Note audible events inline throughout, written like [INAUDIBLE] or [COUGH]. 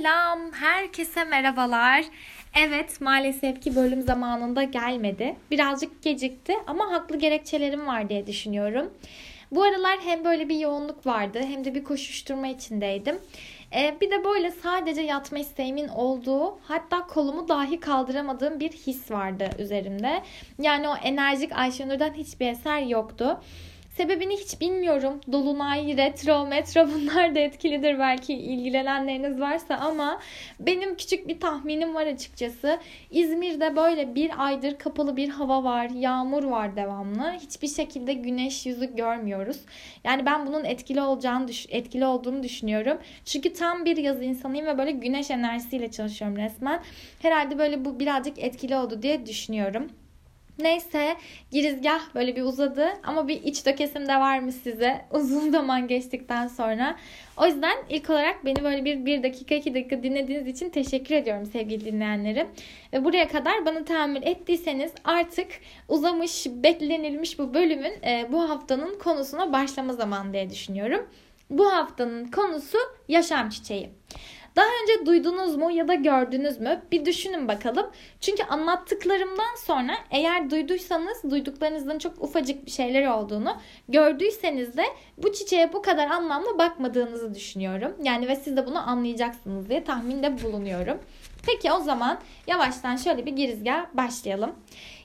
Selam, herkese merhabalar. Evet, maalesef ki bölüm zamanında gelmedi. Birazcık gecikti ama haklı gerekçelerim var diye düşünüyorum. Bu aralar hem böyle bir yoğunluk vardı hem de bir koşuşturma içindeydim. Ee, bir de böyle sadece yatma isteğimin olduğu hatta kolumu dahi kaldıramadığım bir his vardı üzerimde. Yani o enerjik Ayşenur'dan hiçbir eser yoktu. Sebebini hiç bilmiyorum. Dolunay, retro, metro [LAUGHS] bunlar da etkilidir belki ilgilenenleriniz varsa ama benim küçük bir tahminim var açıkçası. İzmir'de böyle bir aydır kapalı bir hava var. Yağmur var devamlı. Hiçbir şekilde güneş yüzü görmüyoruz. Yani ben bunun etkili olacağını etkili olduğunu düşünüyorum. Çünkü tam bir yaz insanıyım ve böyle güneş enerjisiyle çalışıyorum resmen. Herhalde böyle bu birazcık etkili oldu diye düşünüyorum. Neyse girizgah böyle bir uzadı ama bir iç dökesim de varmış size [LAUGHS] uzun zaman geçtikten sonra. O yüzden ilk olarak beni böyle bir, bir dakika iki dakika dinlediğiniz için teşekkür ediyorum sevgili dinleyenlerim. Ve buraya kadar bana tahammül ettiyseniz artık uzamış beklenilmiş bu bölümün e, bu haftanın konusuna başlama zamanı diye düşünüyorum. Bu haftanın konusu yaşam çiçeği. Daha önce duydunuz mu ya da gördünüz mü? Bir düşünün bakalım. Çünkü anlattıklarımdan sonra eğer duyduysanız duyduklarınızdan çok ufacık bir şeyler olduğunu gördüyseniz de bu çiçeğe bu kadar anlamlı bakmadığınızı düşünüyorum. Yani ve siz de bunu anlayacaksınız diye tahminde bulunuyorum. Peki o zaman yavaştan şöyle bir girizgah başlayalım.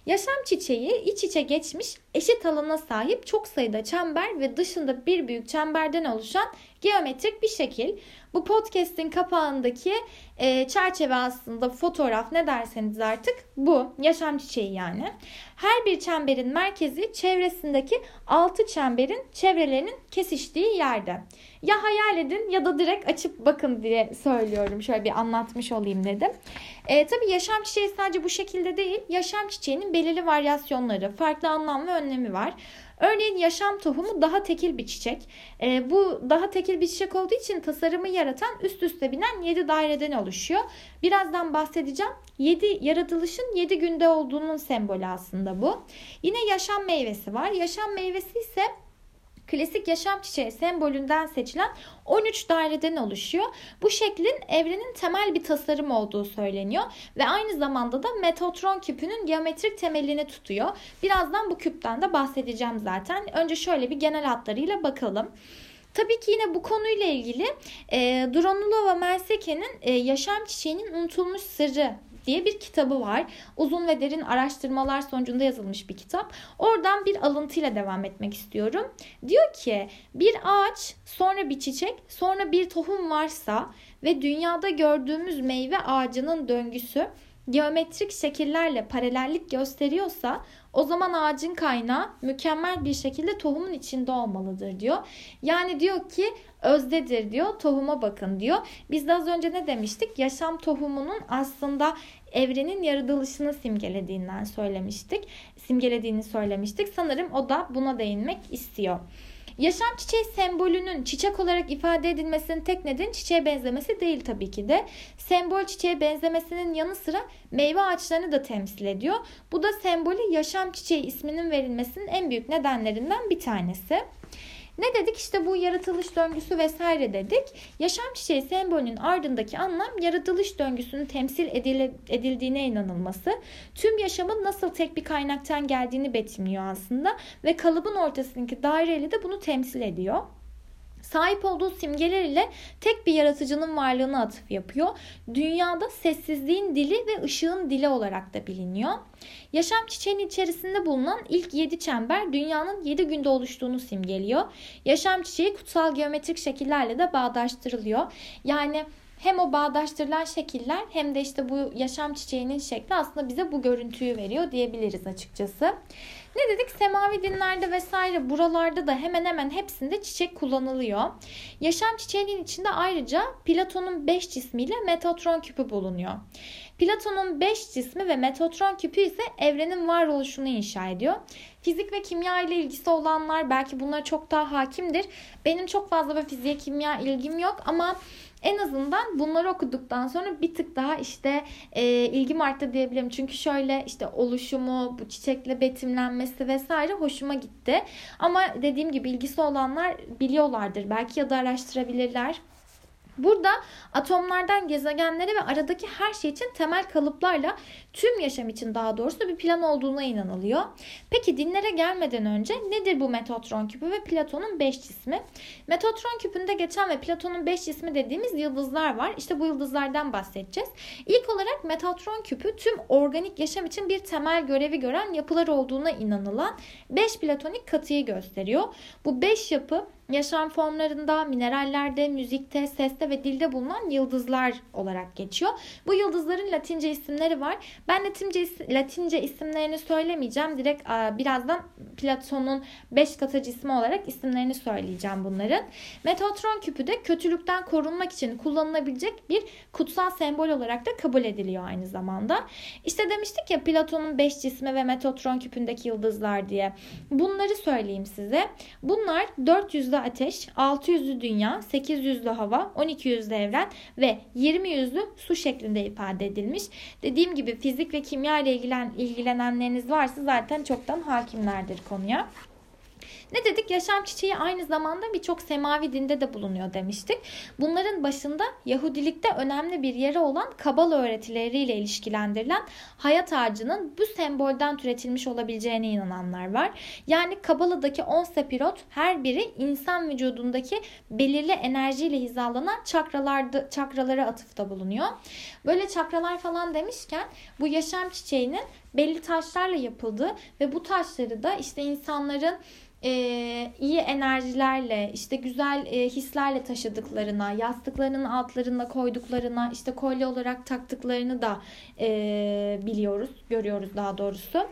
Yaşam çiçeği iç içe geçmiş eşit alana sahip çok sayıda çember ve dışında bir büyük çemberden oluşan geometrik bir şekil. Bu podcast'in kapağındaki e, çerçeve aslında fotoğraf ne derseniz artık bu. Yaşam çiçeği yani. Her bir çemberin merkezi çevresindeki altı çemberin çevrelerinin kesiştiği yerde. Ya hayal edin ya da direkt açıp bakın diye söylüyorum. Şöyle bir anlatmış olayım dedim. E, tabii yaşam çiçeği sadece bu şekilde değil. Yaşam çiçeğinin belirli varyasyonları, farklı anlam ve önlemi var. Örneğin yaşam tohumu daha tekil bir çiçek. E, bu daha tekil bir çiçek olduğu için tasarımı yaratan üst üste binen 7 daireden oluşuyor. Birazdan bahsedeceğim. 7 yaratılışın 7 günde olduğunun sembolü aslında bu. Yine yaşam meyvesi var. Yaşam meyvesi ise klasik yaşam çiçeği sembolünden seçilen 13 daireden oluşuyor. Bu şeklin evrenin temel bir tasarım olduğu söyleniyor ve aynı zamanda da Metatron küpünün geometrik temelini tutuyor. Birazdan bu küpten de bahsedeceğim zaten. Önce şöyle bir genel hatlarıyla bakalım. Tabii ki yine bu konuyla ilgili e, Dronulova Merseke'nin e, Yaşam Çiçeğinin Unutulmuş Sırrı diye bir kitabı var. Uzun ve derin araştırmalar sonucunda yazılmış bir kitap. Oradan bir alıntıyla devam etmek istiyorum. Diyor ki bir ağaç, sonra bir çiçek, sonra bir tohum varsa ve dünyada gördüğümüz meyve ağacının döngüsü geometrik şekillerle paralellik gösteriyorsa o zaman ağacın kaynağı mükemmel bir şekilde tohumun içinde olmalıdır diyor. Yani diyor ki özdedir diyor. Tohuma bakın diyor. Biz de az önce ne demiştik? Yaşam tohumunun aslında evrenin yaratılışını simgelediğinden söylemiştik. Simgelediğini söylemiştik. Sanırım o da buna değinmek istiyor. Yaşam çiçeği sembolünün çiçek olarak ifade edilmesinin tek nedeni çiçeğe benzemesi değil tabii ki de. Sembol çiçeğe benzemesinin yanı sıra meyve ağaçlarını da temsil ediyor. Bu da sembolü yaşam çiçeği isminin verilmesinin en büyük nedenlerinden bir tanesi. Ne dedik? İşte bu yaratılış döngüsü vesaire dedik. Yaşam çiçeği sembolünün ardındaki anlam yaratılış döngüsünün temsil edildiğine inanılması. Tüm yaşamın nasıl tek bir kaynaktan geldiğini betimliyor aslında ve kalıbın ortasındaki daireli de bunu temsil ediyor sahip olduğu simgeler ile tek bir yaratıcının varlığını atıf yapıyor. Dünyada sessizliğin dili ve ışığın dili olarak da biliniyor. Yaşam çiçeğinin içerisinde bulunan ilk 7 çember dünyanın 7 günde oluştuğunu simgeliyor. Yaşam çiçeği kutsal geometrik şekillerle de bağdaştırılıyor. Yani hem o bağdaştırılan şekiller hem de işte bu yaşam çiçeğinin şekli aslında bize bu görüntüyü veriyor diyebiliriz açıkçası. Ne dedik? Semavi dinlerde vesaire buralarda da hemen hemen hepsinde çiçek kullanılıyor. Yaşam çiçeğinin içinde ayrıca Platon'un 5 cismiyle Metatron küpü bulunuyor. Platon'un 5 cismi ve Metatron küpü ise evrenin varoluşunu inşa ediyor. Fizik ve kimya ile ilgisi olanlar belki bunlara çok daha hakimdir. Benim çok fazla bir fiziğe kimya ilgim yok ama en azından bunları okuduktan sonra bir tık daha işte e, ilgim arttı diyebilirim. Çünkü şöyle işte oluşumu, bu çiçekle betimlenmesi vesaire hoşuma gitti. Ama dediğim gibi ilgisi olanlar biliyorlardır belki ya da araştırabilirler. Burada atomlardan gezegenlere ve aradaki her şey için temel kalıplarla tüm yaşam için daha doğrusu bir plan olduğuna inanılıyor. Peki dinlere gelmeden önce nedir bu Metotron küpü ve Platon'un 5 cismi? Metotron küpünde geçen ve Platon'un 5 cismi dediğimiz yıldızlar var. İşte bu yıldızlardan bahsedeceğiz. İlk olarak Metotron küpü tüm organik yaşam için bir temel görevi gören yapılar olduğuna inanılan 5 platonik katıyı gösteriyor. Bu 5 yapı yaşam formlarında, minerallerde, müzikte, seste ve dilde bulunan yıldızlar olarak geçiyor. Bu yıldızların Latince isimleri var. Ben Latince, Latince isimlerini söylemeyeceğim. Direkt birazdan Platon'un 5 katı cismi olarak isimlerini söyleyeceğim bunların. Metotron küpü de kötülükten korunmak için kullanılabilecek bir kutsal sembol olarak da kabul ediliyor aynı zamanda. İşte demiştik ya Platon'un 5 cismi ve Metotron küpündeki yıldızlar diye. Bunları söyleyeyim size. Bunlar 400 yüzlü ateş, 6 yüzlü dünya, 8 yüzlü hava, 12 yüzlü evren ve 20 yüzlü su şeklinde ifade edilmiş. Dediğim gibi fizik ve kimya ile ilgilen, ilgilenenleriniz varsa zaten çoktan hakimlerdir konuya. Ne dedik? Yaşam çiçeği aynı zamanda birçok semavi dinde de bulunuyor demiştik. Bunların başında Yahudilikte önemli bir yeri olan Kabala öğretileriyle ilişkilendirilen hayat ağacının bu sembolden türetilmiş olabileceğine inananlar var. Yani Kabala'daki 10 sepirot her biri insan vücudundaki belirli enerjiyle hizalanan çakralarda, çakralara atıfta bulunuyor. Böyle çakralar falan demişken bu yaşam çiçeğinin belli taşlarla yapıldığı ve bu taşları da işte insanların e, iyi enerjilerle, işte güzel e, hislerle taşıdıklarına, yastıklarının altlarına koyduklarına, işte kolye olarak taktıklarını da e, biliyoruz, görüyoruz daha doğrusu.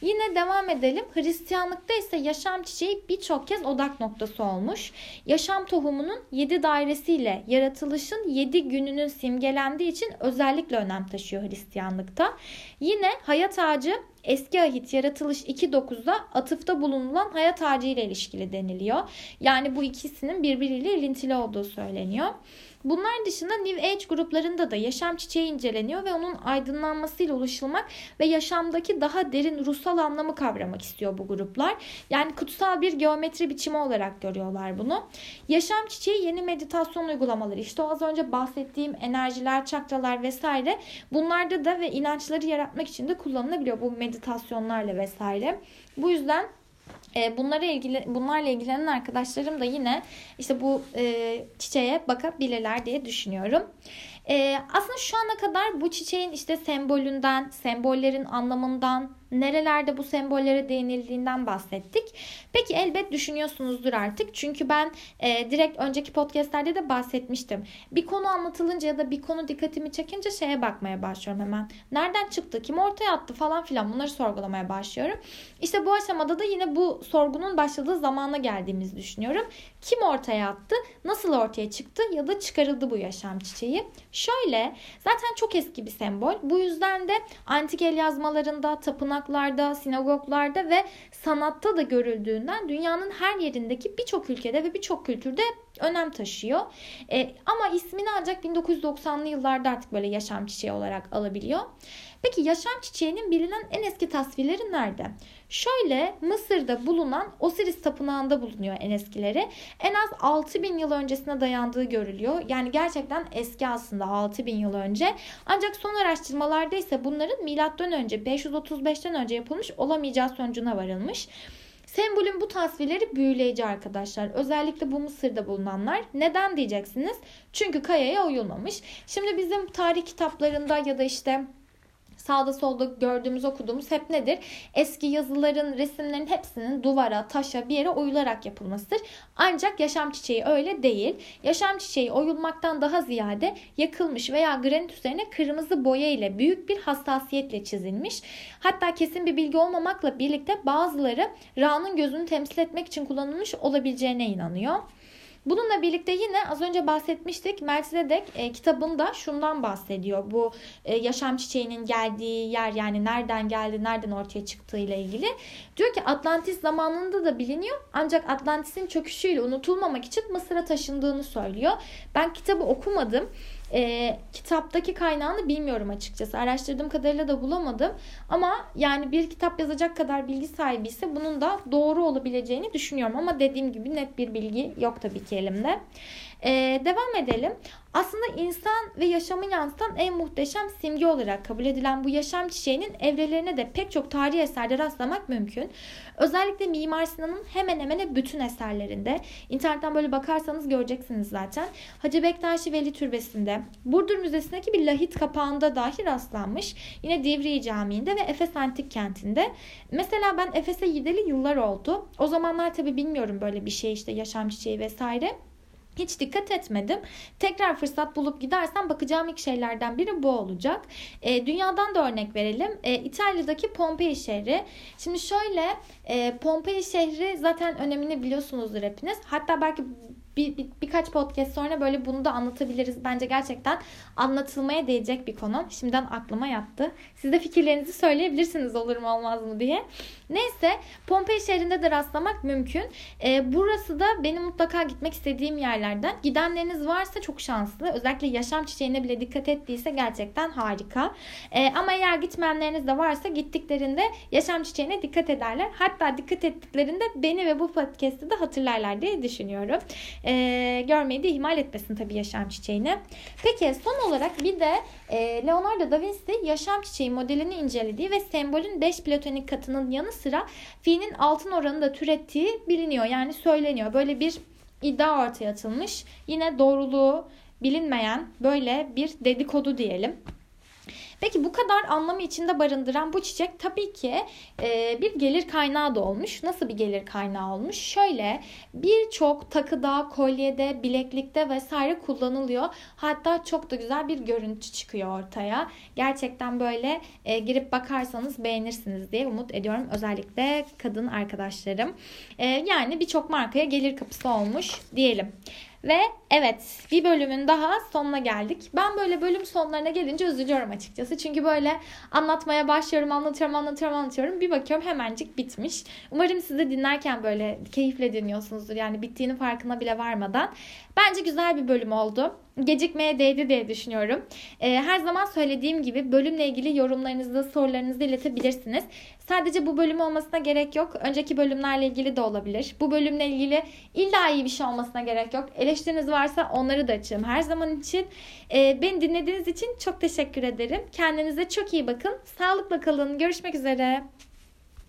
Yine devam edelim. Hristiyanlıkta ise yaşam çiçeği birçok kez odak noktası olmuş. Yaşam tohumunun 7 dairesiyle yaratılışın 7 gününün simgelendiği için özellikle önem taşıyor Hristiyanlıkta. Yine hayat ağacı Eski ahit yaratılış 2.9'da atıfta bulunulan hayat ağacı ile ilişkili deniliyor. Yani bu ikisinin birbiriyle ilintili olduğu söyleniyor. Bunlar dışında New Age gruplarında da yaşam çiçeği inceleniyor ve onun aydınlanmasıyla ulaşılmak ve yaşamdaki daha derin ruhsal anlamı kavramak istiyor bu gruplar. Yani kutsal bir geometri biçimi olarak görüyorlar bunu. Yaşam çiçeği yeni meditasyon uygulamaları işte az önce bahsettiğim enerjiler, çakralar vesaire bunlarda da ve inançları yaratmak için de kullanılabiliyor bu meditasyonlarla vesaire. Bu yüzden e, bunlara ilgili bunlarla ilgilenen arkadaşlarım da yine işte bu e, çiçeğe bakabilirler diye düşünüyorum. E, aslında şu ana kadar bu çiçeğin işte sembolünden, sembollerin anlamından, nerelerde bu sembollere değinildiğinden bahsettik. Peki elbet düşünüyorsunuzdur artık. Çünkü ben e, direkt önceki podcastlerde de bahsetmiştim. Bir konu anlatılınca ya da bir konu dikkatimi çekince şeye bakmaya başlıyorum hemen. Nereden çıktı? Kim ortaya attı falan filan bunları sorgulamaya başlıyorum. İşte bu aşamada da yine bu sorgunun başladığı zamana geldiğimizi düşünüyorum. Kim ortaya attı? Nasıl ortaya çıktı ya da çıkarıldı bu yaşam çiçeği? Şöyle zaten çok eski bir sembol. Bu yüzden de antik el yazmalarında, tapınaklarda, sinagoglarda ve sanatta da görüldüğünden dünyanın her yerindeki birçok ülkede ve birçok kültürde önem taşıyor. E, ama ismini ancak 1990'lı yıllarda artık böyle yaşam çiçeği olarak alabiliyor. Peki yaşam çiçeğinin bilinen en eski tasvirleri nerede? Şöyle Mısır'da bulunan Osiris tapınağında bulunuyor en eskileri. En az 6000 yıl öncesine dayandığı görülüyor. Yani gerçekten eski aslında 6000 yıl önce. Ancak son araştırmalarda ise bunların milattan önce 535'ten önce yapılmış olamayacağı sonucuna varılmış. Sembolün bu tasvirleri büyüleyici arkadaşlar. Özellikle bu Mısır'da bulunanlar. Neden diyeceksiniz? Çünkü kayaya oyulmamış. Şimdi bizim tarih kitaplarında ya da işte sağda solda gördüğümüz okuduğumuz hep nedir? Eski yazıların, resimlerin hepsinin duvara, taşa bir yere oyularak yapılmasıdır. Ancak yaşam çiçeği öyle değil. Yaşam çiçeği oyulmaktan daha ziyade yakılmış veya granit üzerine kırmızı boya ile büyük bir hassasiyetle çizilmiş. Hatta kesin bir bilgi olmamakla birlikte bazıları Ra'nın gözünü temsil etmek için kullanılmış olabileceğine inanıyor. Bununla birlikte yine az önce bahsetmiştik Melchizedek e, kitabında şundan bahsediyor. Bu e, yaşam çiçeğinin geldiği yer yani nereden geldi, nereden ortaya çıktığı ile ilgili. Diyor ki Atlantis zamanında da biliniyor ancak Atlantis'in çöküşüyle unutulmamak için Mısır'a taşındığını söylüyor. Ben kitabı okumadım. E, kitaptaki kaynağını bilmiyorum açıkçası. Araştırdığım kadarıyla da bulamadım. Ama yani bir kitap yazacak kadar bilgi sahibi ise bunun da doğru olabileceğini düşünüyorum. Ama dediğim gibi net bir bilgi yok tabii ki elimde. Ee, devam edelim. Aslında insan ve yaşamı yansıtan en muhteşem simge olarak kabul edilen bu yaşam çiçeğinin evrelerine de pek çok tarihi eserde rastlamak mümkün. Özellikle Mimar Sinan'ın hemen hemen bütün eserlerinde. internetten böyle bakarsanız göreceksiniz zaten. Hacı Bektaşi Veli Türbesi'nde, Burdur Müzesi'ndeki bir lahit kapağında dahi rastlanmış. Yine Divriği Camii'nde ve Efes Antik Kenti'nde. Mesela ben Efes'e gideli yıllar oldu. O zamanlar tabii bilmiyorum böyle bir şey işte yaşam çiçeği vesaire. Hiç dikkat etmedim. Tekrar fırsat bulup gidersem bakacağım ilk şeylerden biri bu olacak. E, dünyadan da örnek verelim. E, İtalya'daki Pompei şehri. Şimdi şöyle e, Pompei şehri zaten önemini biliyorsunuzdur hepiniz. Hatta belki bir, bir, birkaç podcast sonra böyle bunu da anlatabiliriz. Bence gerçekten anlatılmaya değecek bir konu. Şimdiden aklıma yattı. Siz de fikirlerinizi söyleyebilirsiniz olur mu olmaz mı diye. Neyse Pompei şehrinde de rastlamak mümkün. E, burası da benim mutlaka gitmek istediğim yerlerden. Gidenleriniz varsa çok şanslı. Özellikle yaşam çiçeğine bile dikkat ettiyse gerçekten harika. E, ama eğer gitmeyenleriniz de varsa gittiklerinde yaşam çiçeğine dikkat ederler. Hatta dikkat ettiklerinde beni ve bu podcast'ı da hatırlarlar diye düşünüyorum. E, görmeyi de ihmal etmesin tabii yaşam çiçeğini. Peki son olarak bir de e, Leonardo da Vinci yaşam çiçeği modelini incelediği ve sembolün 5 platonik katının yanı sıra fi'nin altın oranı da türettiği biliniyor. Yani söyleniyor. Böyle bir iddia ortaya atılmış. Yine doğruluğu bilinmeyen böyle bir dedikodu diyelim. Peki bu kadar anlamı içinde barındıran bu çiçek tabii ki e, bir gelir kaynağı da olmuş. Nasıl bir gelir kaynağı olmuş? Şöyle birçok takıda, kolyede, bileklikte vesaire kullanılıyor. Hatta çok da güzel bir görüntü çıkıyor ortaya. Gerçekten böyle e, girip bakarsanız beğenirsiniz diye umut ediyorum. Özellikle kadın arkadaşlarım. E, yani birçok markaya gelir kapısı olmuş diyelim. Ve evet bir bölümün daha sonuna geldik. Ben böyle bölüm sonlarına gelince üzülüyorum açıkçası. Çünkü böyle anlatmaya başlıyorum, anlatıyorum, anlatıyorum, anlatıyorum. Bir bakıyorum hemencik bitmiş. Umarım siz de dinlerken böyle keyifle dinliyorsunuzdur. Yani bittiğinin farkına bile varmadan. Bence güzel bir bölüm oldu gecikmeye değdi diye düşünüyorum. Ee, her zaman söylediğim gibi bölümle ilgili yorumlarınızı, sorularınızı iletebilirsiniz. Sadece bu bölüm olmasına gerek yok. Önceki bölümlerle ilgili de olabilir. Bu bölümle ilgili illa iyi bir şey olmasına gerek yok. Eleştiriniz varsa onları da açığım her zaman için. Ee, beni dinlediğiniz için çok teşekkür ederim. Kendinize çok iyi bakın. Sağlıkla kalın. Görüşmek üzere.